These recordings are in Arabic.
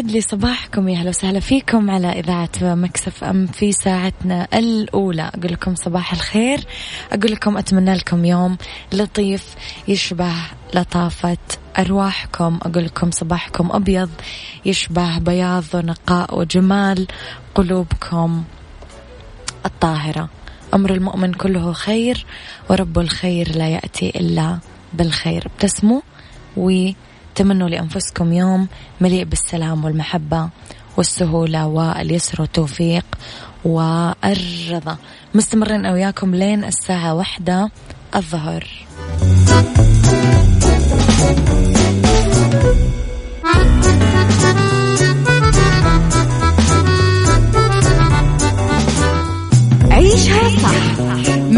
يسعد لي صباحكم يا هلا وسهلا فيكم على إذاعة مكسف أم في ساعتنا الأولى. أقول لكم صباح الخير. أقول لكم أتمنى لكم يوم لطيف يشبه لطافة أرواحكم. أقول لكم صباحكم أبيض يشبه بياض ونقاء وجمال قلوبكم الطاهرة. أمر المؤمن كله خير ورب الخير لا يأتي إلا بالخير. ابتسموا وتمنوا لأنفسكم يوم مليء بالسلام والمحبة والسهولة واليسر والتوفيق والرضا. مستمرين وياكم لين الساعة واحدة الظهر. عيشها صح.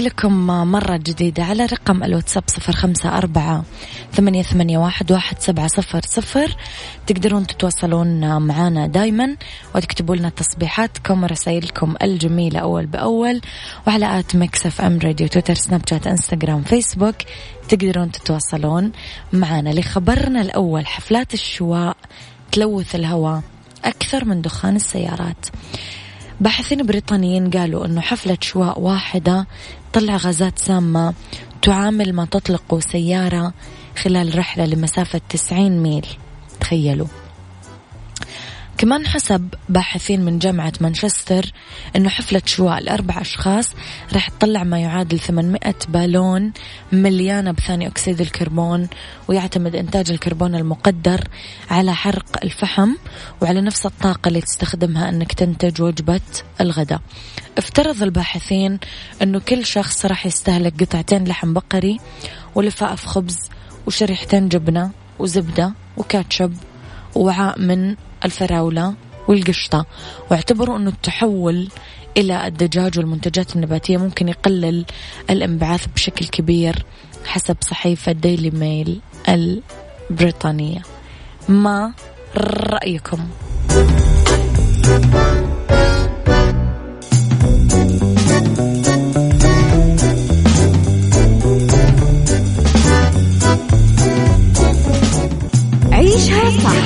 لكم مرة جديدة على رقم الواتساب صفر خمسة أربعة ثمانية, ثمانية واحد, واحد سبعة صفر صفر. تقدرون تتواصلون معنا دايما وتكتبوا لنا تصبيحاتكم ورسائلكم الجميلة أول بأول. وعلى at Mix FM Radio تويتر سناب شات إنستغرام فيسبوك. تقدرون تتواصلون معنا لخبرنا الأول. حفلات الشواء تلوث الهواء أكثر من دخان السيارات. باحثين بريطانيين قالوا أنه حفلة شواء واحدة طلع غازات سامة تعامل ما تطلق سيارة خلال رحلة لمسافة 90 ميل. تخيلوا. كمان حسب باحثين من جامعة مانشستر أنه حفلة شواء لأربع أشخاص راح تطلع ما يعادل 800 بالون مليانة بثاني أكسيد الكربون ويعتمد إنتاج الكربون المقدر على حرق الفحم وعلى نفس الطاقة اللي تستخدمها أنك تنتج وجبة الغداء. افترض الباحثين أنه كل شخص راح يستهلك قطعتين لحم بقري ولفائف خبز وشريحتين جبنة وزبدة وكاتشب ووعاء من الفراولة والقشطة واعتبروا أنه التحول إلى الدجاج والمنتجات النباتية ممكن يقلل الانبعاث بشكل كبير حسب صحيفة ديلي ميل البريطانية ما رأيكم؟ عيشها صح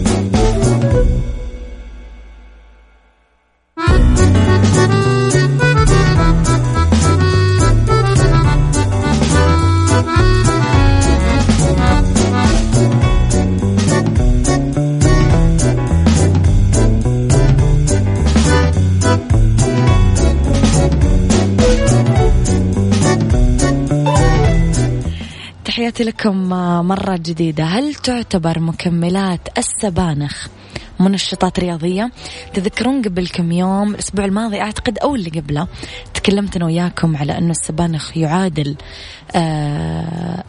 تحياتي لكم مرة جديدة. هل تعتبر مكملات السبانخ منشطات رياضية. تذكرون قبل كم يوم الأسبوع الماضي أعتقد أو اللي قبله تكلمت أنا وياكم على أنه السبانخ يعادل آه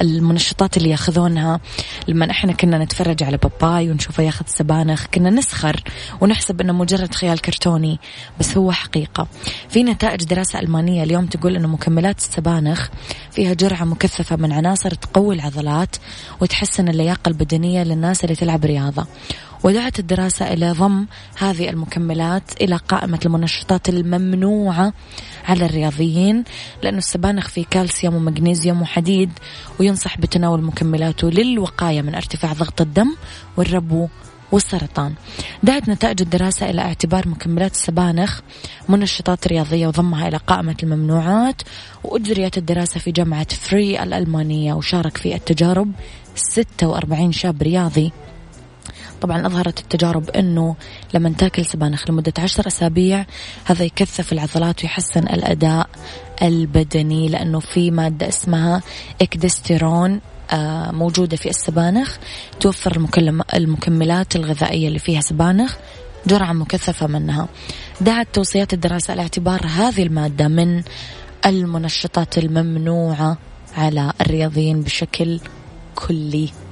المنشطات اللي يأخذونها. لما إحنا كنا نتفرج على باباي ونشوفه يأخذ سبانخ كنا نسخر ونحسب إنه مجرد خيال كرتوني بس هو حقيقة. في نتائج دراسة ألمانية اليوم تقول إنه مكملات السبانخ فيها جرعة مكثفة من عناصر تقوي العضلات وتحسن اللياقة البدنية للناس اللي تلعب رياضة. ودعت الدراسة إلى ضم هذه المكملات إلى قائمة المنشطات الممنوعة على الرياضيين لأنه السبانخ فيه كالسيوم ومغنيسيوم وحديد وينصح بتناول مكملاته للوقاية من ارتفاع ضغط الدم والربو والسرطان. دعت نتائج الدراسة إلى اعتبار مكملات السبانخ منشطات رياضية وضمها إلى قائمة الممنوعات وأجريت الدراسة في جامعة فري الألمانية وشارك في التجارب 46 شاب رياضي طبعا أظهرت التجارب أنه لما تاكل سبانخ لمدة عشر أسابيع هذا يكثف العضلات ويحسن الأداء البدني لأنه في مادة اسمها إكدستيرون آه، موجودة في السبانخ توفر المكملات الغذائية اللي فيها سبانخ جرعة مكثفة منها. دعت توصيات الدراسة على اعتبار هذه المادة من المنشطات الممنوعة على الرياضيين بشكل كلي.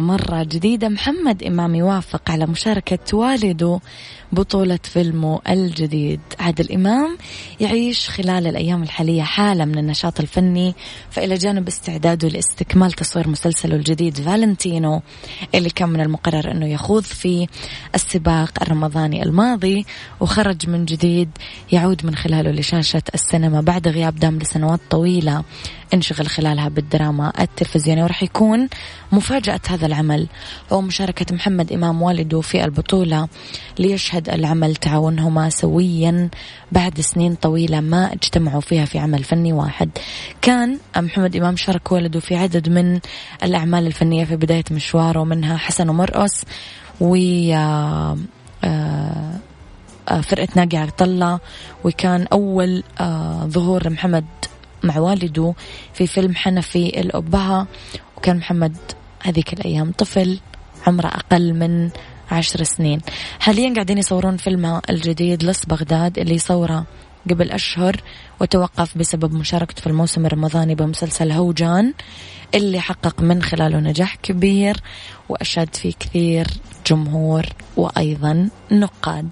مرة جديدة محمد إمام يوافق على مشاركة والده بطولة فيلمه الجديد. عادل إمام يعيش خلال الأيام الحالية حالة من النشاط الفني فإلى جانب استعداده لاستكمال تصوير مسلسله الجديد فالنتينو اللي كان من المقرر أنه يخوض في السباق الرمضاني الماضي وخرج من جديد يعود من خلاله لشاشة السينما بعد غياب دام لسنوات طويلة انشغل خلالها بالدراما التلفزيونية وراح يكون مفاجأة هذا العمل. هو مشاركة محمد إمام والده في البطولة ليشهد العمل تعاونهما سويا بعد سنين طويلة. ما اجتمعوا فيها في عمل فني واحد. كان محمد إمام شارك والده في عدد من الأعمال الفنية في بداية مشواره منها حسن ومرقص و آه، آه، فرقة ناقي عطلة وكان أول آه، ظهور محمد مع والده في فيلم حنفي الأبهة. وكان محمد هذيك الأيام طفل عمره أقل من عشر سنين. حاليا قاعدين يصورون فيلمه الجديد لص بغداد اللي صوره قبل أشهر وتوقف بسبب مشاركته في الموسم الرمضاني بمسلسل هوجان اللي حقق من خلاله نجاح كبير وأشاد فيه كثير جمهور وأيضا نقاد.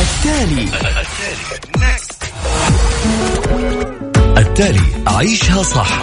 التالي. التالي. عيشها صح.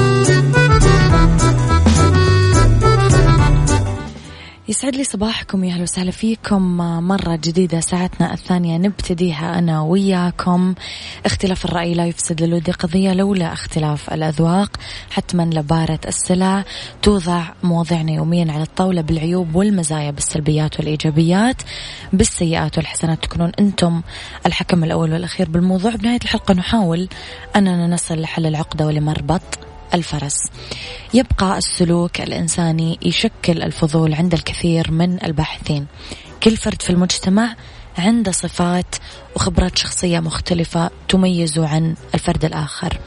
يسعد لي صباحكم يا أهلا وسهلا فيكم. مرة جديدة ساعتنا الثانية نبتديها أنا وياكم. اختلاف الرأي لا يفسد للود قضية لولا اختلاف الأذواق. حتما لبارة السلع توضع مواضيعنا يوميا على الطاولة بالعيوب والمزايا بالسلبيات والإيجابيات. بالسيئات والحسنات تكونون أنتم الحكم الأول والأخير بالموضوع. بنهاية الحلقة نحاول أننا نصل لحل العقدة ولمربط. الفرس. يبقى السلوك الإنساني يشكل الفضول عند الكثير من الباحثين. كل فرد في المجتمع عنده صفات وخبرات شخصية مختلفة تميزه عن الفرد الآخر.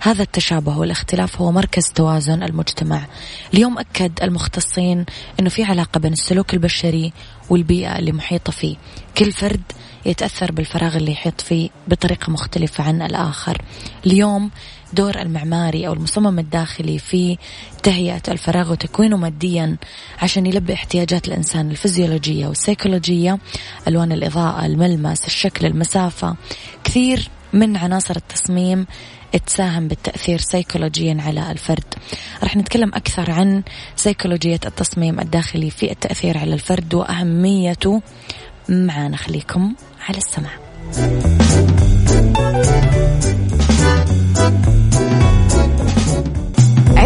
هذا التشابه والاختلاف هو مركز توازن المجتمع. اليوم أكد المختصين أنه في علاقة بين السلوك البشري والبيئة اللي محيطة فيه. كل فرد يتأثر بالفراغ اللي يحيط فيه بطريقة مختلفة عن الآخر. اليوم دور المعماري أو المصمم الداخلي في تهيئة الفراغ وتكوينه ماديا عشان يلبي احتياجات الإنسان الفيزيولوجية والسيكولوجية ألوان الإضاءة الملمس الشكل المسافة. كثير من عناصر التصميم تساهم بالتأثير سيكولوجيا على الفرد. راح نتكلم أكثر عن سيكولوجية التصميم الداخلي في التأثير على الفرد وأهميته. معنا خليكم على السمع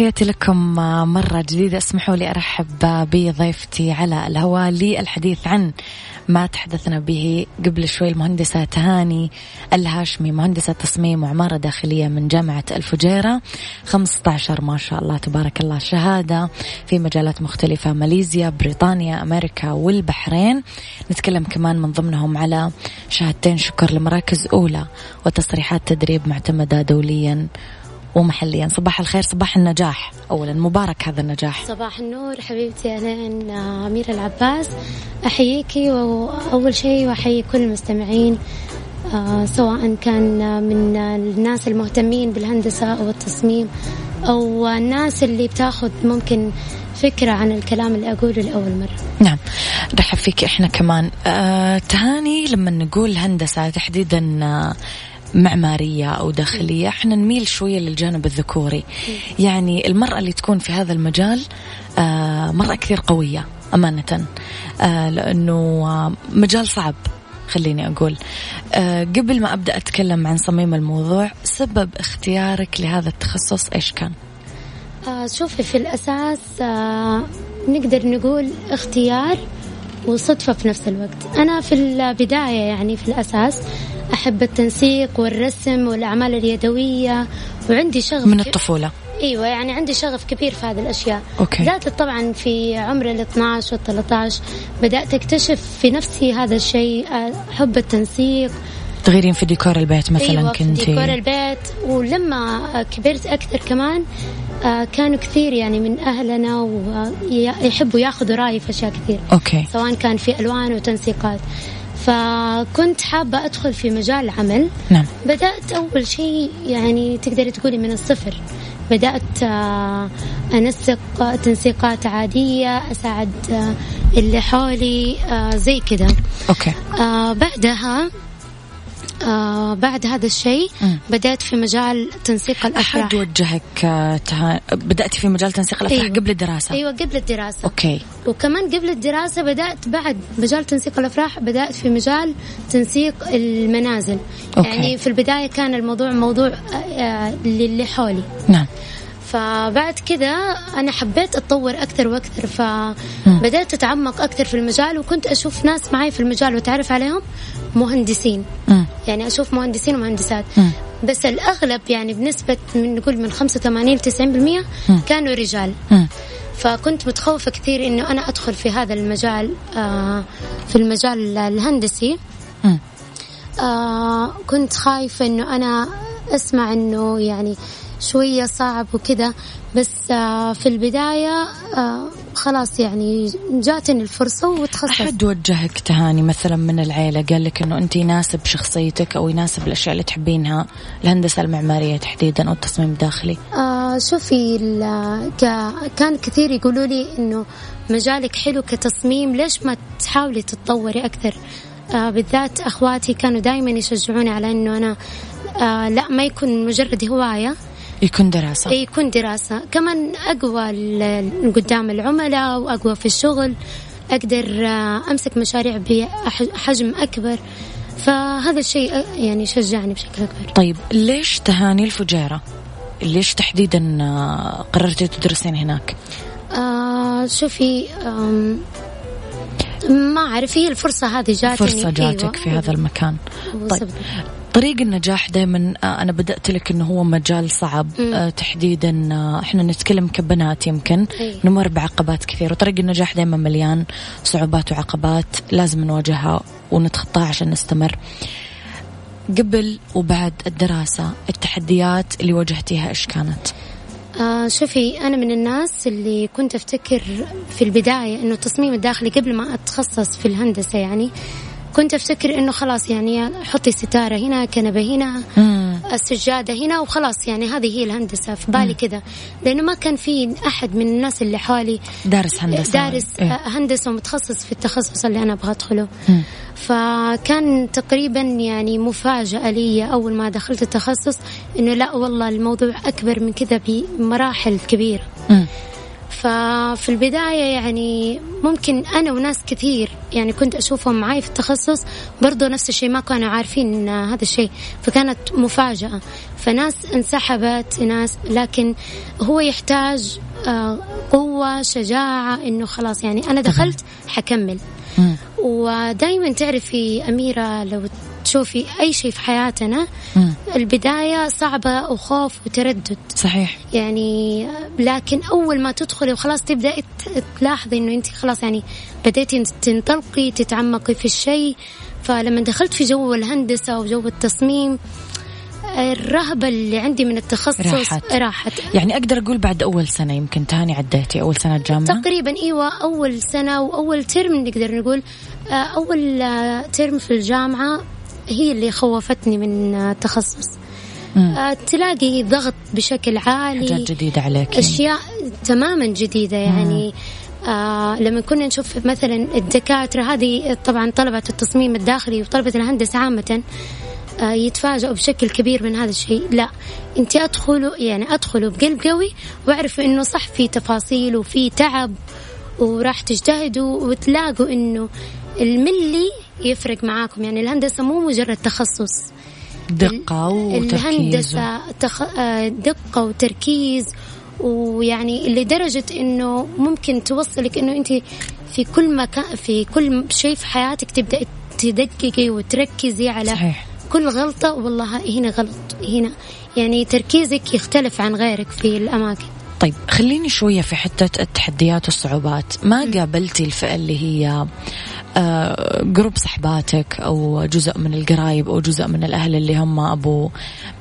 تحياتي لكم مرة جديدة. اسمحوا لي أرحب بضيفتي على الهواء. للحديث عن ما تحدثنا به قبل شوي المهندسة تهاني الهاشمي مهندسة تصميم وعمارة داخلية من جامعة الفجيرة. 15 ما شاء الله تبارك الله شهادة في مجالات مختلفة ماليزيا بريطانيا أمريكا والبحرين. نتكلم كمان من ضمنهم على شهادتين شكر لمراكز أولى وتصريحات تدريب معتمدة دوليا ومحليا. صباح الخير صباح النجاح. أولا مبارك هذا النجاح. صباح النور حبيبتي أهلين أميرة العباس. أحييكي وأول شيء وأحيي كل المستمعين آه، سواء كان من الناس المهتمين بالهندسة أو التصميم أو الناس اللي بتاخذ ممكن فكرة عن الكلام اللي أقوله لأول مرة. نعم. رحب فيك إحنا كمان. آه تهاني لما نقول هندسة تحديدا آه معمارية أو داخلية إحنا نميل شوية للجانب الذكوري. يعني المرأة اللي تكون في هذا المجال آه مرة كثير قوية أمانة. آه لأنه آه مجال صعب خليني أقول. قبل ما أبدأ أتكلم عن صميم الموضوع سبب اختيارك لهذا التخصص إيش كان؟ شوفي في الأساس نقدر نقول اختيار وصدفة في نفس الوقت. أنا في البداية يعني في الأساس أحب التنسيق والرسم والأعمال اليدوية وعندي شغف من الطفولة. إيوه يعني عندي شغف كبير في هذه الأشياء. okay. ذات طبعا في عمر ال 12 وال 13 بدأت أكتشف في نفسي هذا الشيء حب التنسيق. تغيرين في ديكور البيت مثلا أيوة كنتي؟ في ديكور البيت. ولما كبرت أكثر كمان آه، كانوا كثير يعني من أهلنا ويحبوا ياخذوا رأيي في أشياء كثير. okay. سواء كان في ألوان وتنسيقات. فكنت حابة أدخل في مجال العمل نعم. بدأت أول شيء يعني تقدري تقولي من الصفر. بدأت آه، أنسق تنسيقات عادية أساعد آه، اللي حولي زي كذا okay. بعدها آه بعد هذا الشيء بدأت في مجال تنسيق الأفراح. أحد وجهك آه، تها... بدأتي في مجال تنسيق الأفراح أيوة. قبل الدراسة؟ أيوة قبل الدراسة. okay. وكمان قبل الدراسة بدأت بعد مجال تنسيق الأفراح بدأت في مجال تنسيق المنازل. أوكي. يعني في البداية كان الموضوع موضوع آه للي حولي. نعم. فبعد كذا أنا حبيت أتطور أكثر وأكثر فبدأت أتعمق أكثر في المجال وكنت أشوف ناس معي في المجال وتعرف عليهم مهندسين مم. يعني أشوف مهندسين ومهندسات مم. بس الأغلب يعني بنسبة من نقول من 85 ل 90% كانوا رجال مم. فكنت متخوفة كثير إنه أنا أدخل في هذا المجال آه في المجال الهندسي. آه كنت خايفة إنه أنا أسمع إنه يعني شوية صعب وكذا بس آه في البداية آه خلاص يعني جاتني الفرصة وتخصصت. أحد وجهك تهاني مثلا من العيلة؟ قال لك أنه أنت يناسب شخصيتك أو يناسب الأشياء اللي تحبينها الهندسة المعمارية تحديدا أو التصميم الداخلي. آه شوفي كان كثير يقولوا لي إنه مجالك حلو كتصميم ليش ما تحاولي تتطوري أكثر؟ آه بالذات أخواتي كانوا دائما يشجعوني على إنه أنا آه لا ما يكون مجرد هواية. يكون دراسة. يكون دراسة. كمان أقوى ال- قدام العملاء وأقوى في الشغل أقدر آه أمسك مشاريع بحجم أكبر. فهذا الشيء آه، يعني شجعني بشكل أكبر. طيب ليش تهاني الفجيرة ليش تحديدا آه، قررتي تدرسين هناك؟ آه شوفي ما أعرف هي الفرصة هذه جاتني. فرصة جاتك أيوة. في هذا المكان. طيب. طريق النجاح دائما أنا بدأت لك أنه هو مجال صعب مم. آه، تحديدا آه، إحنا نتكلم كبنات يمكن أي. نمر بعقبات كثير وطريق النجاح دائما مليان صعوبات وعقبات لازم نواجهها ونتخطاها عشان نستمر قبل وبعد الدراسة التحديات اللي واجهتيها إيش كانت؟ آه شوفي أنا من الناس اللي كنت أفتكر في البداية إنه التصميم الداخلي قبل ما أتخصص في الهندسة يعني كنت أفتكر إنه خلاص يعني حطي ستارة هنا كنبة هنا مم. السجادة هنا وخلاص يعني هذه هي الهندسة في بالي كذا لأنه ما كان في أحد من الناس اللي حولي دارس هندسة دارس إيه؟ هندسة ومتخصص في التخصص اللي أنا أبغى أدخله مم. فكان تقريبا يعني مفاجأة لي أول ما دخلت التخصص إنه لا والله الموضوع أكبر من كذا بمراحل كبيرة مم. ففي البداية يعني ممكن أنا وناس كثير يعني كنت أشوفهم معي في التخصص برضو نفس الشيء ما كانوا عارفين هذا الشيء فكانت مفاجأة فناس انسحبت ناس لكن هو يحتاج آه، قوة شجاعة إنه خلاص يعني أنا دخلت حكمل. ودائما تعرفي أميرة لو تشوفي أي شيء في حياتنا مم. البداية صعبة وخوف وتردد. صحيح. يعني لكن أول ما تدخلي وخلاص تبدأي ت- تلاحظي إنه انت خلاص يعني بديتي تنطلقي تتعمقي في الشيء. فلما دخلت في جو الهندسة وجو التصميم الرهبة اللي عندي من التخصص راحت. راحت. يعني أقدر أقول بعد أول سنة يمكن تهاني عديتي أول سنة جامعة؟ تقريبا إيوه أول سنة وأول ترم نقدر نقول. آه، أول آه، ترم في الجامعة هي اللي خوفتني من التخصص مم. آه، تلاقي ضغط بشكل عالي حاجات جديدة عليك. أشياء تماما جديدة يعني. آه لما كنا نشوف مثلا الدكاترة هذه طبعا طلبة التصميم الداخلي وطلبة الهندسة عامه آه يتفاجئوا بشكل كبير من هذا الشيء. لا انت أدخلوا يعني أدخلوا بقلب قوي واعرفوا إنه صح في تفاصيل وفي تعب وراح تجتهدوا وتلاقوا إنه الملي يفرق معاكم. يعني الهندسة مو مجرد تخصص. دقة وتركيز. الهندسة تخ... آه، دقة وتركيز. ويعني لدرجة إنه ممكن توصلك إنه أنت في كل مكان في كل شيء في حياتك تبدأ تدققي وتركزي على صحيح. كل غلطة والله هنا غلط. هنا يعني تركيزك يختلف عن غيرك في الأماكن. طيب خليني شوية في حتة التحديات والصعوبات. ما قابلتي الفئة اللي هي جروب صحباتك أو جزء من القرايب أو جزء من الأهل اللي هم أبو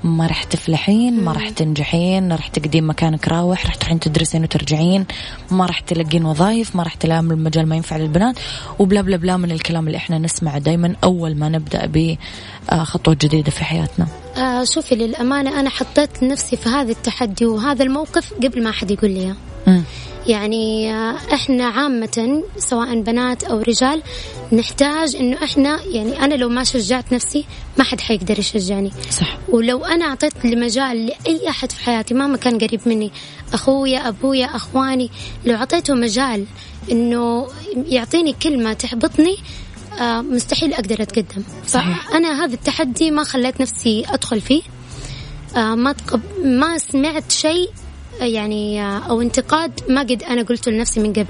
ما راح تفلحين ما راح تنجحين راح تقدين مكانك راوح راح تروحين تدرسين وترجعين ما راح تلقين وظائف ما راح تلاقين المجال ما ينفع للبنات وبلا بلا بلا من الكلام اللي إحنا نسمعه دايما أول ما نبدأ بخطوة جديدة في حياتنا. آه شوفي للأمانة أنا حطيت نفسي في هذا التحدي وهذا الموقف قبل ما أحد يقول لي. يعني إحنا عامة سواء بنات أو رجال نحتاج إنه إحنا يعني أنا لو ما شجعت نفسي ما حد حيقدر يشجعني. صح. ولو أنا أعطيت المجال لأي أحد في حياتي مهما كان قريب مني أخويا أبويا أخواني لو أعطيته مجال إنه يعطيني كلمة تحبطني آه، مستحيل أقدر أتقدم. صحيح. فأنا هذا التحدي ما خليت نفسي أدخل فيه. آه، ما تقب... ما سمعت شيء يعني آه، أو انتقاد ما قد أنا قلته لنفسي من قبل.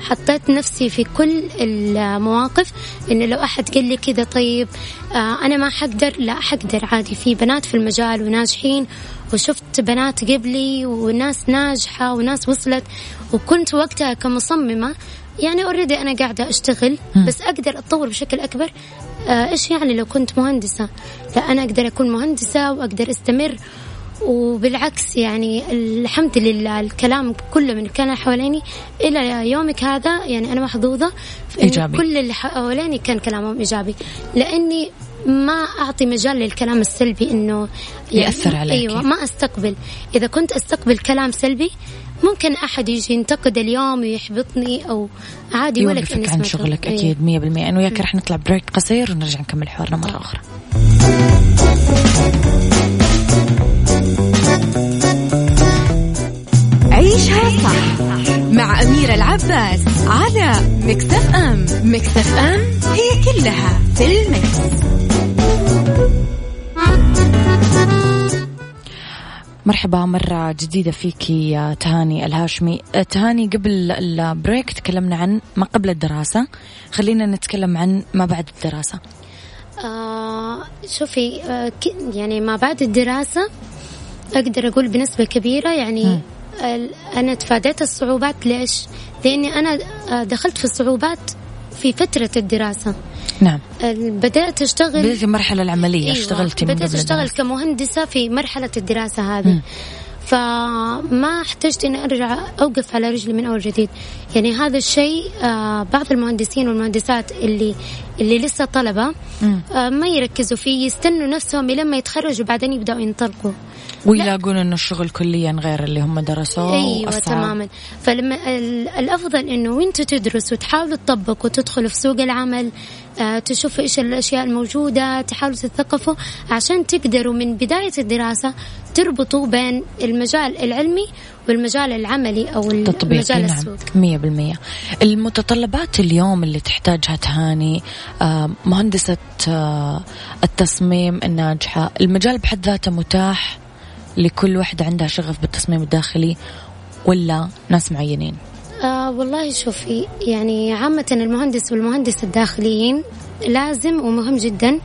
حطيت نفسي في كل المواقف إنه لو أحد قال لي كذا طيب آه أنا ما حقدر. لا حقدر عادي. في بنات في المجال وناجحين وشفت بنات قبلي وناس ناجحة وناس وصلت وكنت وقتها كمصممة. يعني اوريدي أنا قاعدة أشتغل بس أقدر أتطور بشكل أكبر. آه إيش يعني لو كنت مهندسة؟ لا أنا أقدر أكون مهندسة وأقدر أستمر وبالعكس يعني الحمد لله الكلام كله من كان حواليني إلى يومك هذا يعني أنا محظوظة إيجابي. كل اللي حواليني كان كلامهم إيجابي لأني ما أعطي مجال للكلام السلبي إنه يعني يأثر عليك. أيوه ما أستقبل إذا كنت أستقبل كلام سلبي ممكن أحد يجي ينتقد اليوم ويحبطني أو عادي ولا كأني عن. شغلك إيه. مية بالمية أنا وياك رح نطلع بريك قصير ونرجع نكمل حوارنا مرة أخرى عيشها صح مع أميرة العباس على Mix FM. Mix FM it's all in the mix. مرحبا مرة جديدة فيكي يا تهاني الهاشمي. آه، تهاني قبل ال break تكلمنا عن ما قبل الدراسة. خلينا نتكلم عن ما بعد الدراسة. آه شوفي آه ك- يعني ما بعد الدراسة أقدر أقول بنسبة كبيرة يعني ال- أنا تفاديت الصعوبات. ليش؟ لأني أنا آه، دخلت في الصعوبات في فترة الدراسة. نعم. بدأت أشتغل بديتي المرحلة العملية أيوة اشتغلتي بدأت أشتغل. كمهندسة في مرحلة الدراسة هذه. فما احتجت إني أرجع أوقف على رجلي من أول جديد. يعني هذا الشيء آه بعض المهندسين والمهندسات اللي اللي لسه طلبة آه ما يركزوا فيه يستنوا نفسهم لما يتخرجوا بعدين يبدأوا ينطلقوا. ويلاقون انه الشغل كليا غير اللي هم درسوه أيوه وأصعب. تماما. فلما ال- الأفضل إنه وانتوا تدرسوا تحاولوا تطبقوا وتدخلوا في سوق العمل آه تشوفوا إيش الأشياء الموجودة تحاولوا تتثقفوا عشان تقدروا من بداية الدراسة تربطوا بين المجال العلمي والمجال العملي أو المجال نعم السوق. مية بالمية. المتطلبات اليوم اللي تحتاجها تهاني آه، مهندسة آه، التصميم الناجحة. المجال بحد ذاته متاح لكل واحدة عندها شغف بالتصميم الداخلي ولا ناس معينين؟ آه والله شوفي يعني عامة المهندس والمهندس الداخليين لازم ومهم جدا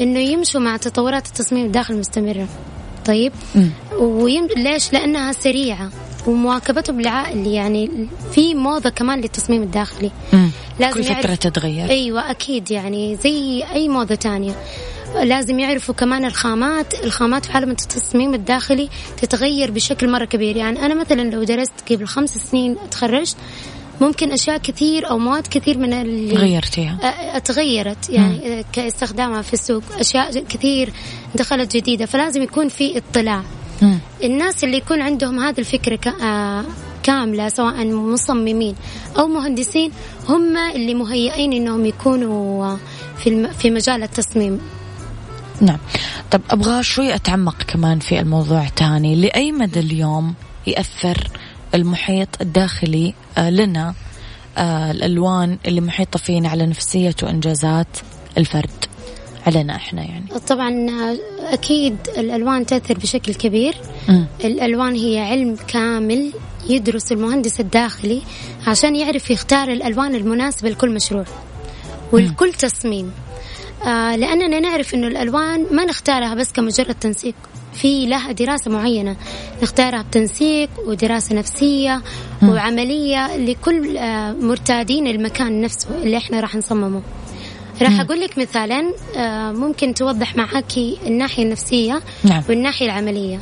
إنه يمشوا مع تطورات التصميم الداخلي المستمرة. طيب. ويم... ليش؟ لأنها سريعة ومواكبتهم لعائل يعني في موضة كمان للتصميم الداخلي. مم. لازم كل فترة يعرف- تتغير. أيوه أكيد يعني زي أي موضة تانية. لازم يعرفوا كمان الخامات. الخامات في عالم التصميم الداخلي تتغير بشكل مرة كبير. يعني أنا مثلا لو درست قبل خمس سنين تخرجت ممكن أشياء كثير أو مواد كثير من اللي غيرتيها اتغيرت يعني أ- كاستخدامها في السوق. أشياء كثير دخلت جديدة. فلازم يكون في اطلاع. مم. الناس اللي يكون عندهم هذه الفكرة ك- آه كاملة سواء مصممين أو مهندسين هم اللي مهيئين إنهم يكونوا في في مجال التصميم. نعم. طب أبغى شوي أتعمق كمان في الموضوع تاني. لأي مدى اليوم يأثر المحيط الداخلي آه، لنا آه، الألوان اللي محيطة فينا على نفسية وإنجازات الفرد؟ علينا إحنا يعني. طبعا آه، أكيد الألوان تأثر بشكل كبير. مم. الألوان هي علم كامل يدرس المهندس الداخلي عشان يعرف يختار الألوان المناسبة لكل مشروع. ولكل تصميم. آه لأننا نعرف أنه الألوان ما نختارها بس كمجرد تنسيق. في لها دراسة معينة. نختارها بتنسيق ودراسة نفسية وعملية لكل آه مرتادين المكان نفسه اللي إحنا راح نصممه. راح أقول لك مثالا آه ممكن توضح معاكي الناحية النفسية نعم. والناحية العملية.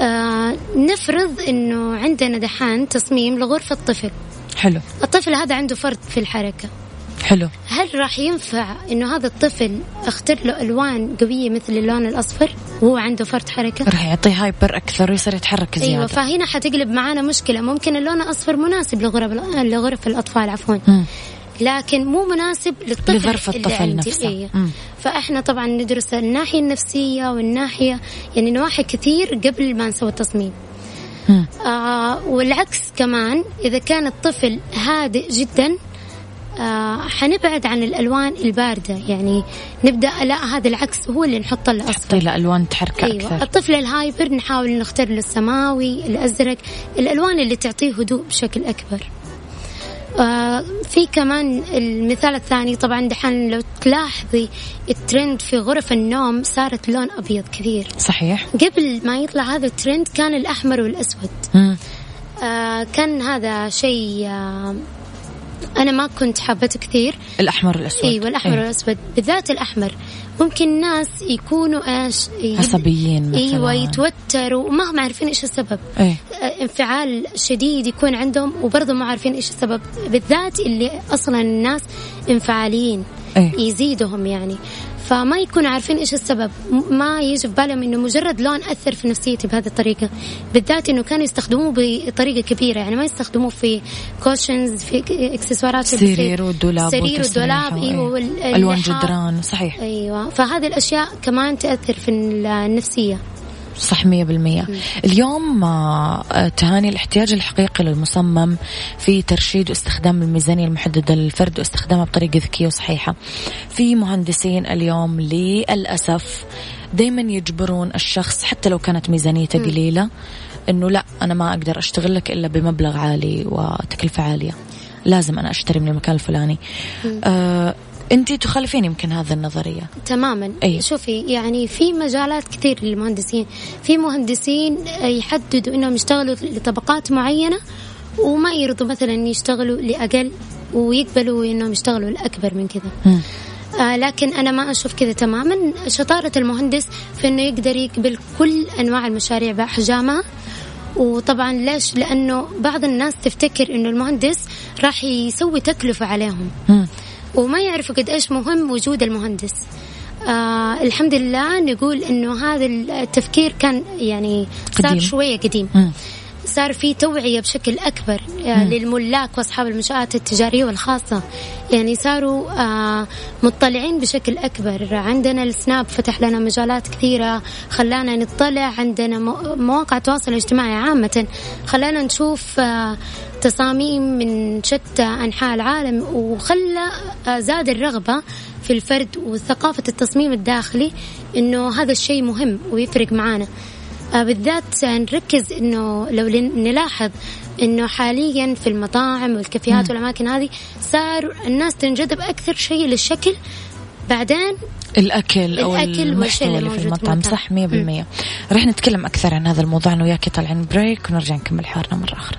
آه نفرض إنه عندنا دحين تصميم لغرفة طفل. حلو. الطفل هذا عنده فرط في الحركة. حلو هل راح ينفع إنه هذا الطفل اختار له ألوان قوية مثل اللون الأصفر وهو عنده فرط حركة راح يعطيه هايبر أكثر ويصير يتحرك زيادة أيوه فهنا حتقلب معانا مشكلة ممكن اللون الأصفر مناسب لغرف لغرف الأطفال عفوا مم. لكن مو مناسب للطفل لظرف الطفل. نفسه. إيه. فإحنا طبعا ندرس الناحية النفسية والناحية يعني نواحي كثير قبل ما نسوي التصميم. آه والعكس كمان إذا كان الطفل هادئ جدا آه حنبعد عن الألوان الباردة. يعني نبدأ لا هذا العكس هو اللي نحط له حطي اصفر له ألوان تحركه أيوه أكثر. الطفل الهايبر نحاول نختار له السماوي الأزرق الألوان اللي تعطيه هدوء بشكل أكبر. آه في كمان المثال الثاني طبعا دحين لو تلاحظي الترند في غرف النوم صارت لون أبيض كثير. صحيح. قبل ما يطلع هذا الترند كان الأحمر والأسود. مم. آه كان هذا شيء آه أنا ما كنت حابته كثير. الأحمر والاسود أيوه الاحمر إيه. والاسود بالذات الأحمر. ممكن ناس يكونوا إيش يب- عصبيين مثلاً. أيوه يتوتروا وما هم عارفين إيش السبب. آه، انفعال شديد يكون عندهم وبرضه ما عارفين إيش السبب. بالذات اللي أصلا الناس انفعاليين إيه. يزيدهم يعني. فما يكونوا عارفين إيش السبب ما يجي في بالهم إنه مجرد لون أثر في نفسيتي بهذه الطريقة بالذات إنه كانوا يستخدموه بطريقة كبيرة يعني ما يستخدموه في كوشنز في إكسسوارات. السرير والدولاب والدولاب إيه. إيوه ألوان. جدران صحيح أيوه فهذه الأشياء كمان تأثر في النفسية صح مية بالمية. اليوم آه، تهاني الاحتياج الحقيقي للمصمم في ترشيد واستخدام الميزانية المحددة للفرد واستخدامها بطريقة ذكية وصحيحة. في مهندسين اليوم للأسف دايما يجبرون الشخص حتى لو كانت ميزانيته قليلة إنه لا أنا ما أقدر أشتغل لك إلا بمبلغ عالي وتكلفة عالية. لازم أنا أشتري من المكان الفلاني. آه انت تخالفين يمكن هذا النظرية. تماما. أي. شوفي يعني في مجالات كثير للمهندسين. في مهندسين يحددوا إنهم يشتغلوا لطبقات معينة وما يرضوا مثلا يشتغلوا لأقل ويقبلوا إنهم يشتغلوا لأكبر من كذا. آه لكن أنا ما أشوف كذا تماما. شطارة المهندس في إنه يقدر يقبل كل أنواع المشاريع باحجامها وطبعا ليش؟ لأنه بعض الناس تفتكر إنه المهندس راح يسوي تكلفة عليهم. مم. وما يعرفوا قد إيش مهم وجود المهندس آه الحمد لله نقول إنه هذا التفكير كان يعني صار قديم. شوية قديم مم. صار في توعية بشكل أكبر آه، للملاك وأصحاب المنشآت التجارية والخاصة. يعني صاروا آه، مطلعين بشكل أكبر. عندنا السناب فتح لنا مجالات كثيرة خلانا نطلع عندنا مو- مواقع التواصل الاجتماعي عامة. خلانا نشوف آه، تصاميم من شتى أنحاء العالم وخلى آه، زاد الرغبة في الفرد وثقافة التصميم الداخلي إنه هذا الشيء مهم ويفرق معانا. بالذات نركز إنه لو نلاحظ إنه حاليا في المطاعم والكافيهات والأماكن هذه صار الناس تنجذب أكثر شيء للشكل بعدين الأكل أو الأكل والشيء المحتوى اللي في المطعم. صح مية بالمية. رح نتكلم أكثر عن هذا الموضوع أنا وياك طالعين break ونرجع نكمل حوارنا مرة أخرى.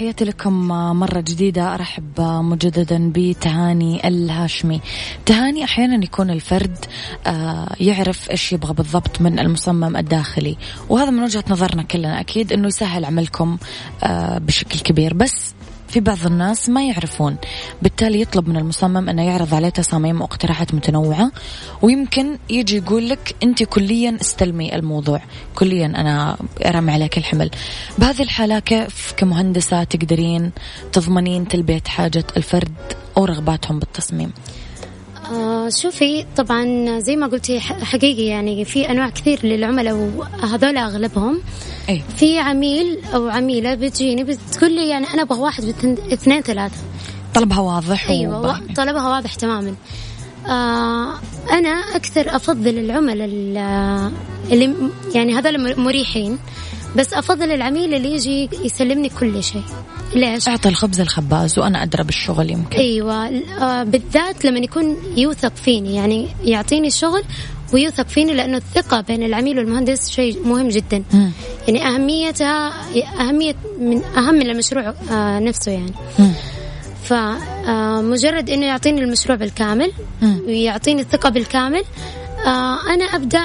تحياتي لكم مرة جديدة. أرحب مجددا بتهاني الهاشمي. تهاني أحيانا يكون الفرد آه، يعرف إيش يبغى بالضبط من المصمم الداخلي. وهذا من وجهة نظرنا كلنا. أكيد أنه يسهل عملكم آه، بشكل كبير. بس في بعض الناس ما يعرفون. بالتالي يطلب من المصمم أنه يعرض عليه تصاميم واقتراحات متنوعة ويمكن يجي يقول لك أنت كليا استلمي الموضوع. كليا أنا أرمي عليك الحمل. بهذه الحالة كيف كمهندسة تقدرين تضمنين تلبية حاجة الفرد أو رغباتهم بالتصميم؟ آه شوفي طبعا زي ما قلتي حقيقي يعني في أنواع كثير للعملاء وهذول أغلبهم. أي. في عميل أو عميلة بتجيني بتقول لي يعني أنا أبغى واحد اثنين ثلاثة. طلبها واضح أيوه. و- طلبها واضح تماما. آه أنا أكثر أفضل العملاء ال- اللي يعني هذول مريحين. بس أفضل العميل اللي يجي يسلمني كل شيء ليش؟ أعطي الخبز الخباز وأنا أدرى بالشغل يمكن أيوه آه بالذات لما يكون يوثق فيني يعني يعطيني الشغل ويوثق فيني لأنه الثقة بين العميل والمهندس شيء مهم جدا مم. يعني أهميتها أهمية من أهم من المشروع آه نفسه يعني مم. فمجرد إنه يعطيني المشروع بالكامل مم. ويعطيني الثقة بالكامل آه أنا أبدأ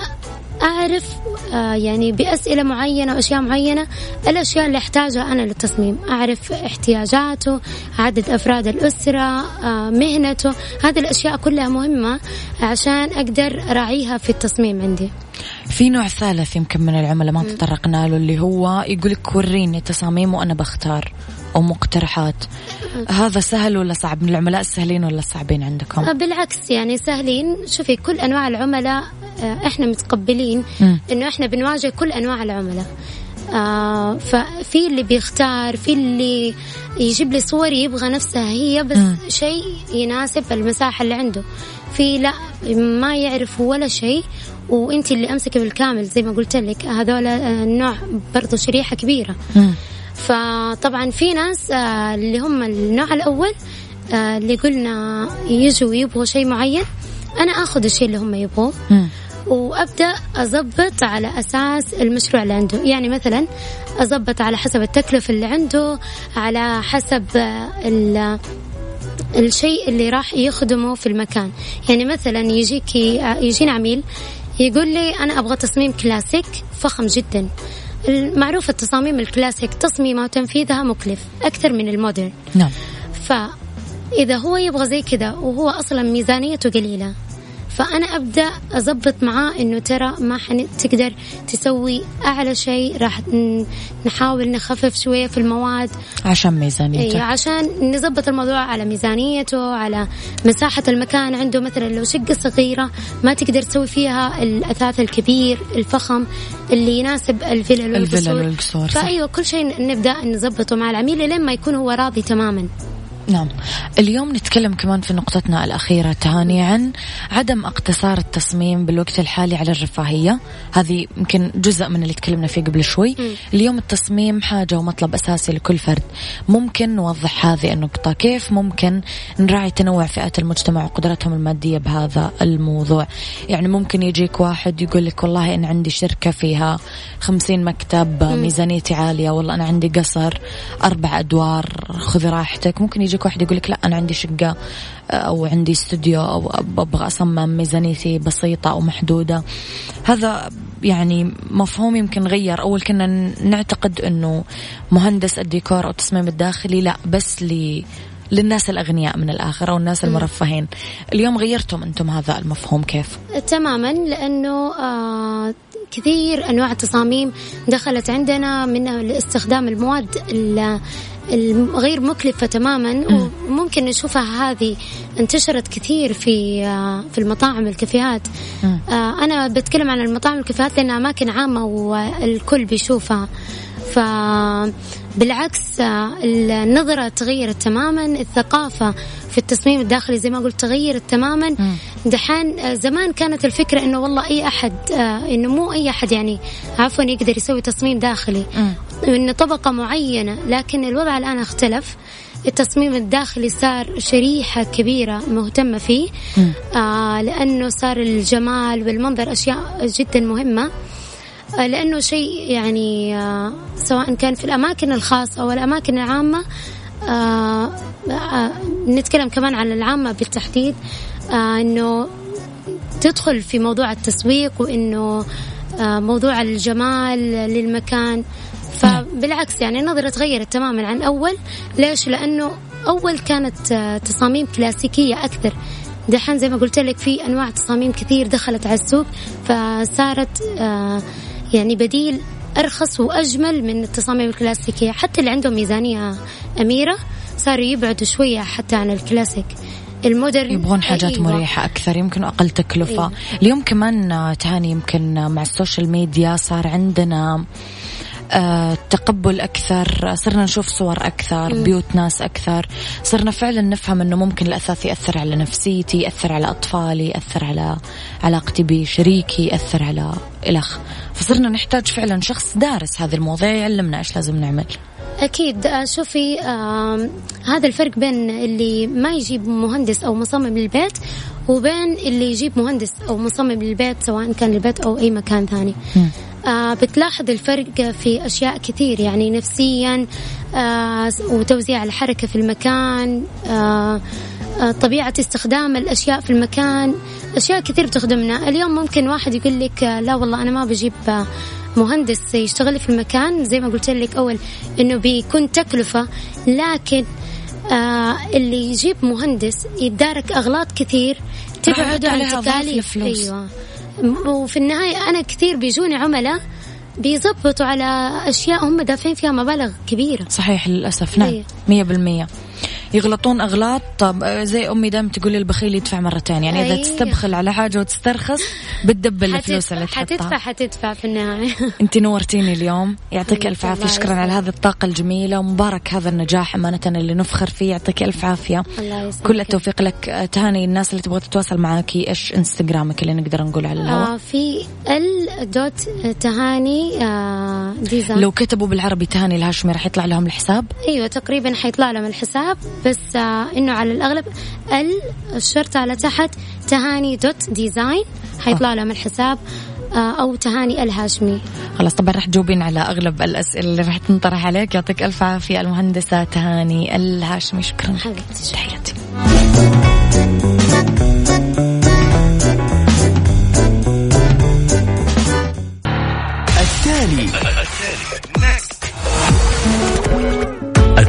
أعرف آه يعني بأسئلة معينة واشياء معينة الأشياء اللي أحتاجها أنا للتصميم. أعرف احتياجاته عدد أفراد الأسرة آه مهنته. هذه الأشياء كلها مهمة عشان أقدر اراعيها في التصميم عندي. في نوع ثالث يمكن من العملاء ما تطرقنا له اللي هو يقول لك وريني تصاميم وأنا بختار أو مقترحات هذا سهل ولا صعب؟ من العملاء السهلين ولا الصعبين عندكم؟ آه، بالعكس يعني سهلين. شوفي كل أنواع العملاء آه، إحنا متقبلين. إنه إحنا بنواجه كل أنواع العملاء. آه ففي اللي بيختار في اللي يجيب لي صور يبغى نفسها. هي بس. شيء يناسب المساحة اللي عنده. في لا ما يعرف ولا شيء وانت اللي أمسكي بالكامل زي ما قلت لك. هذول آه، النوع برضو شريحة كبيرة. فطبعا في ناس آه، اللي هم النوع الأول آه، اللي قلنا يجوا يبغوا شيء معين أنا أخذ الشيء اللي هم يبغوه. مم. وأبدأ أضبط على أساس المشروع اللي عنده. يعني مثلا أضبط على حسب التكلفة اللي عنده على حسب ال الشيء اللي راح يخدمه في المكان. يعني مثلا يجيك يجينا عميل يقول لي أنا أبغى تصميم كلاسيك فخم جدا. معروف التصاميم الكلاسيك تصميمها وتنفيذها مكلف أكثر من المودرن. نعم. فإذا هو يبغى زي كذا وهو أصلا ميزانيته قليلة فأنا أبدأ أضبط معاه إنه ترى ما حتقدر تسوي أعلى شيء راح نحاول نخفف شوية في المواد. عشان ميزانيته. عشان نظبط الموضوع على ميزانيته على مساحة المكان. عنده مثلا لو شقة صغيرة ما تقدر تسوي فيها الأثاث الكبير الفخم اللي يناسب الفلل والقصور. فأيوة كل شيء نبدأ نظبطه مع العميل لين ما يكون هو راضي تماما. نعم. اليوم نتكلم كمان في نقطتنا الأخيرة تهاني عن عدم اقتصار التصميم بالوقت الحالي على الرفاهية. هذه يمكن جزء من اللي تكلمنا فيه قبل شوي. اليوم التصميم حاجة ومطلب أساسي لكل فرد. ممكن نوضح هذه النقطة. كيف ممكن نراعي تنوع فئات المجتمع وقدراتهم المادية بهذا الموضوع؟ يعني ممكن يجيك واحد يقول لك والله أنا عندي شركة فيها خمسين مكتب ميزانيتي عالية والله أنا عندي قصر أربع أدوار خذ راحتك. ممكن يجيك واحد يقول لك لا أنا عندي شقة أو عندي استوديو أو أبغى أصمم ميزانيتي بسيطة أو محدودة. هذا يعني مفهوم يمكن غير. أول كنا نعتقد أنه مهندس الديكور أو التصميم الداخلي لا بس ل للناس الأغنياء من الآخر أو الناس المرفهين. اليوم غيرتم أنتم هذا المفهوم كيف؟ تماما لأنه آه كثير أنواع التصاميم دخلت عندنا من استخدام المواد الغير مكلفة تماما وممكن نشوفها هذه انتشرت كثير في آه، في المطاعم والكافيهات آه، أنا بتكلم عن المطاعم والكافيهات لأنها أماكن عامة والكل بيشوفها. فبالعكس النظرة تغيرت تماما الثقافة في التصميم الداخلي زي ما قلت تغيرت تماما. دحين آه، زمان كانت الفكرة إنه والله أي أحد آه، إنه مو أي أحد يعني عفوا يقدر يسوي تصميم داخلي. انه طبقة معينة لكن الوضع الآن اختلف. التصميم الداخلي صار شريحة كبيرة مهتمة فيه. آه لأنه صار الجمال والمنظر أشياء جدا مهمة. آه، لأنه شيء يعني آه، سواء كان في الأماكن الخاصة أو الأماكن العامة آه، آه، نتكلم كمان عن العامة بالتحديد آه، أنه تدخل في موضوع التسويق وأنه آه، موضوع الجمال للمكان. فبالعكس يعني النظرة تغيرت تماما عن أول. ليش؟ لأنه أول كانت آه، تصاميم كلاسيكية أكثر. دحين زي ما قلت لك في أنواع تصاميم كثير دخلت على السوق فصارت آه، يعني بديل أرخص وأجمل من التصاميم الكلاسيكية حتى اللي عندهم ميزانية أميرة صاروا يبعدوا شوية حتى عن ال classic ال modern يبغون حاجات أيوة. مريحة أكثر يمكن أقل تكلفة أيوة. اليوم كمان تهاني يمكن مع ال social media صار عندنا تقبل أكثر صرنا نشوف صور أكثر بيوت ناس أكثر. صرنا فعلا نفهم أنه ممكن الأثاث يأثر على نفسيتي يأثر على أطفالي يأثر على علاقتي بشريكي يأثر على الأخ فصرنا نحتاج فعلا شخص دارس هذه المواضيع يعلمنا إيش لازم نعمل. أكيد. آه، شوفي آم، هذا الفرق بين اللي ما يجيب مهندس أو مصمم للبيت وبين اللي يجيب مهندس أو مصمم للبيت سواء كان البيت أو أي مكان ثاني. آه بتلاحظ الفرق في أشياء كثير يعني نفسيا آه وتوزيع الحركة في المكان آه آه، طبيعة استخدام الأشياء في المكان أشياء كثير بتخدمنا. اليوم ممكن واحد يقول لك آه، لا والله أنا ما بجيب آه، مهندس يشتغل في المكان. زي ما قلت لك أول إنه بيكون تكلفة لكن آه اللي يجيب مهندس يتدارك أغلاط كثير تبعده عن تكاليف. أيوة. وفي النهاية أنا كثير بيجوني عملاء بيظبطوا على أشياء هم دافعين فيها مبالغ كبيرة. صحيح للأسف. نعم إيه. مية بالمية. يغلطون أغلاط. طب آه، زي أمي دائما تقول لي البخيل يدفع مرتين يعني إذا. تستبخل على حاجة وتسترخص بتدبل حتدفع- الفلوس اللي حتدفع تحطها. حتدفع في النهاية. انت نورتيني اليوم. يعطيك ألف عافية. شكرا على هذه الطاقة الجميلة. ومبارك هذا النجاح أمانة اللي نفخر فيه. يعطيك ألف عافية. الله. كل التوفيق لك. آه، تهاني الناس اللي تبغى تتواصل معاكي إيش إنستغرامك اللي نقدر نقول على الهواء؟ آه في ال dot تهاني آه design لو كتبوا بالعربي تهاني الهاشمي راح يطلع لهم الحساب؟ أيوه تقريبا حيطلع لهم الحساب. بس آه إنه على الأغلب ال الشرطة على تحت تهاني dot design حيطلع لهم الحساب آه أو تهاني الهاشمي. خلاص طبعا راح تجاوبين على أغلب الأسئلة اللي راح تنطرح عليك. يعطيك ألف عافية المهندسة تهاني الهاشمي. شكرا. حبيبتي تحياتي. التالي.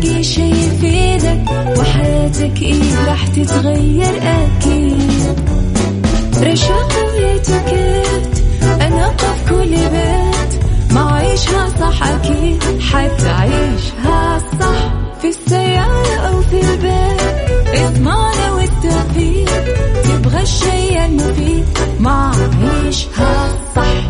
حتلاقي شي يفيدك وحياتك إيه راح تتغير أكيد. رشاق ويتوكيت أنا في كل بيت ما عيشها صح أكيد حتعيشها صح في السيارة أو في البيت. إضمعنا والتوفيق تبغى الشي المفيد ما عيشها صح.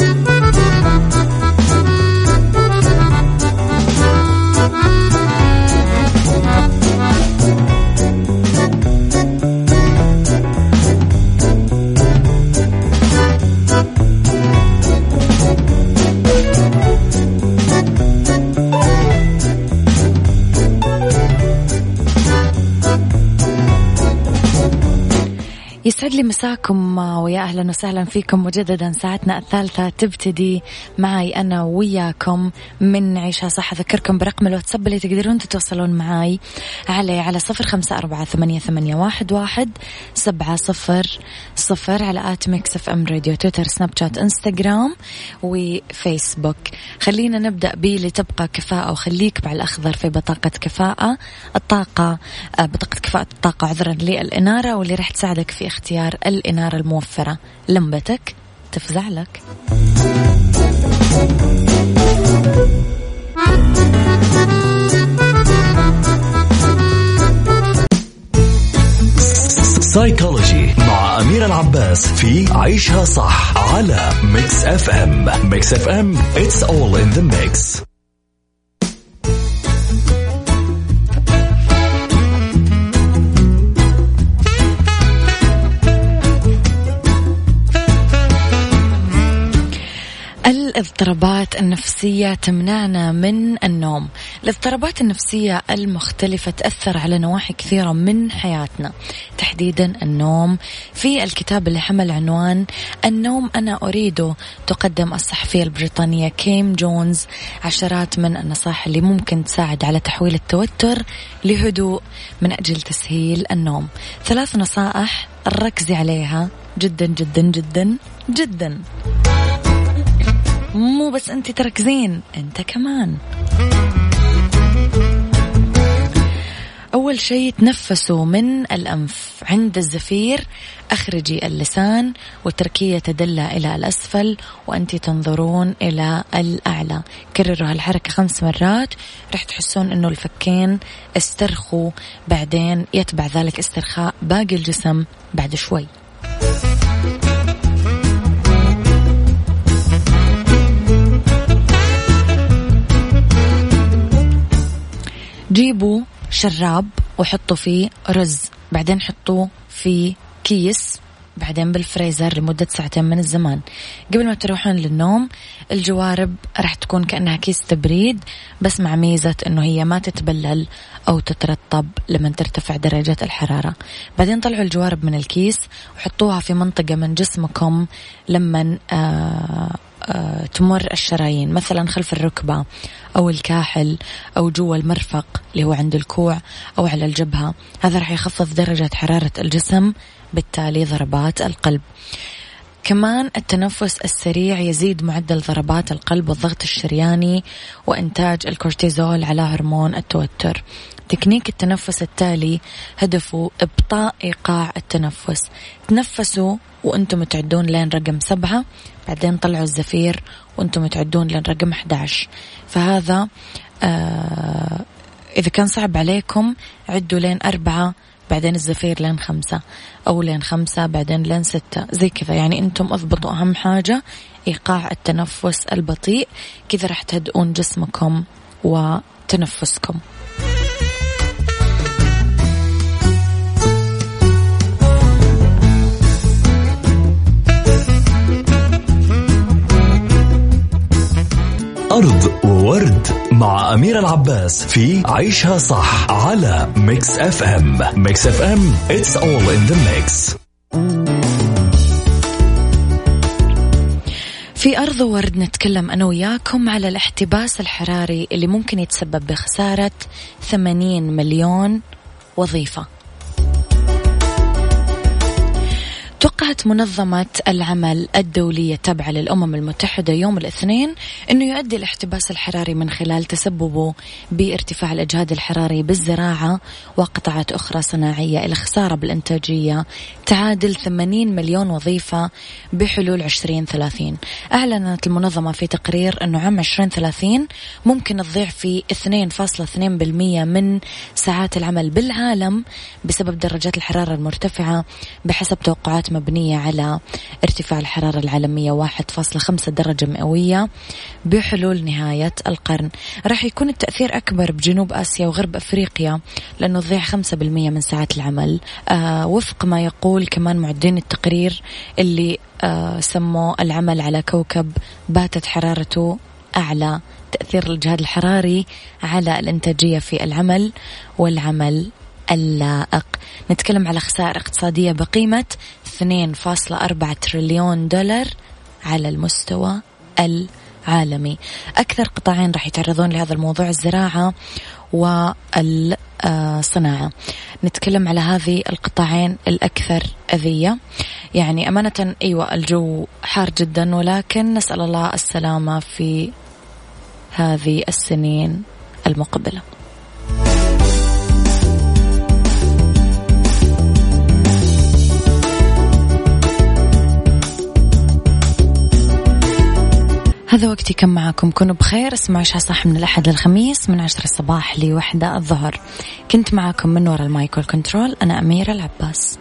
يسعد لي مساكم ويا أهلا وسهلا فيكم مجددا ساعتنا الثالثة. تبتدي معي أنا وياكم من عيشها صح أذكركم برقم الواتساب اللي تقدرون تتواصلون معي عليه على صفر خمسة أربعة ثمانية, ثمانية واحد, واحد سبعة صفر صفر على at Mix FM Radio تويتر سناب شات إنستغرام وفيسبوك. خلينا نبدأ باللي تبقى كفاءة وخليك مع الأخضر في بطاقة كفاءة. الطاقة آه، بطاقة كفاءة الطاقة عذرا للإنارة واللي راح تساعدك في اختيار الإنارة الموفرة. لمبتك تفزع لك. psychology مع أميرة العباس في عيشها صح على Mix FM Mix FM it's all in the mix. الاضطرابات النفسية تمنعنا من النوم. الاضطرابات النفسية المختلفة تأثر على نواحي كثيرة من حياتنا. تحديدا النوم. في الكتاب اللي حمل عنوان النوم أنا أريده تقدم الصحفية البريطانية كيم جونز. عشرات من النصائح اللي ممكن تساعد على تحويل التوتر لهدوء من أجل تسهيل النوم. ثلاث نصائح ركزي عليها جدا جدا جدا جدا. مو بس أنت تركزين أنت كمان. أول شيء تنفسوا من الأنف. عند الزفير أخرجي اللسان وتركي يتدلى إلى الأسفل وأنت تنظرون إلى الأعلى. كرروا هالحركة خمس مرات. رح تحسون أنه الفكين استرخوا بعدين يتبع ذلك استرخاء باقي الجسم بعد شوي. جيبوا شراب وحطوا فيه رز بعدين حطوه في كيس بعدين بالفريزر لمدة ساعتين من الزمان. قبل ما تروحون للنوم الجوارب راح تكون كأنها كيس تبريد بس مع ميزة أنه هي ما تتبلل أو تترطب لما ترتفع درجة الحرارة. بعدين طلعوا الجوارب من الكيس وحطوها في منطقة من جسمكم لما آه آه تمر الشرايين مثلا خلف الركبة. أو الكاحل أو جوا المرفق اللي هو عند الكوع أو على الجبهة. هذا راح يخفض درجة حرارة الجسم بالتالي ضربات القلب. كمان التنفس السريع يزيد معدل ضربات القلب والضغط الشرياني وإنتاج الكورتيزول على هرمون التوتر. تكنيك التنفس التالي هدفه إبطاء إيقاع التنفس. تنفسوا وأنتم تعدون لين رقم سبعة بعدين طلعوا الزفير وأنتم تعدون لين رقم 11 فهذا آه إذا كان صعب عليكم عدوا لين أربعة بعدين الزفير لين خمسة أو لين خمسة بعدين لين ستة. زي كذا. يعني أنتم أضبطوا أهم حاجة إيقاع التنفس البطيء. كذا راح تهدئون جسمكم وتنفسكم. around the world مع أميرة العباس في عيشها صح على Mix FM Mix FM it's all in the mix. في أرض ورد نتكلم أنا وياكم على الاحتباس الحراري اللي ممكن يتسبب بخسارة 80 مليون وظيفة. توقعت منظمة العمل الدولية التابعة للأمم المتحدة يوم الاثنين أنه يؤدي الاحتباس الحراري من خلال تسببه بارتفاع الإجهاد الحراري بالزراعة وقطاعات أخرى صناعية. إلى خسارة بالإنتاجية تعادل 80 مليون وظيفة بحلول 2030 أعلنت المنظمة في تقرير أنه عام 2030 ممكن تضيع في 2.2% من ساعات العمل بالعالم بسبب درجات الحرارة المرتفعة بحسب توقعات مبنية على ارتفاع الحرارة العالمية 1.5 درجة مئوية بحلول نهاية القرن. راح يكون التأثير أكبر بجنوب آسيا وغرب أفريقيا لأنه تضيع 5% من ساعات العمل. آه وفق ما يقول كمان معدين التقرير اللي آه سموه العمل على كوكب باتت حرارته أعلى. تأثير الجهاد الحراري على الإنتاجية في العمل والعمل اللائق. نتكلم على خسائر اقتصادية بقيمة 2.4 تريليون دولار على المستوى العالمي. أكثر قطاعين راح يتعرضون لهذا الموضوع الزراعة والصناعة. نتكلم على هذه القطاعين الأكثر أذية. يعني أمانة أيوة الجو حار جدا ولكن نسأل الله السلامة في هذه السنين المقبلة. هذا وقتي كم معكم كونوا بخير. اسمعوا عشاء صح من الأحد للخميس من عشرة الصباح لوحدة الظهر. كنت معكم من وراء المايك والكنترول. أنا أميرة العباس.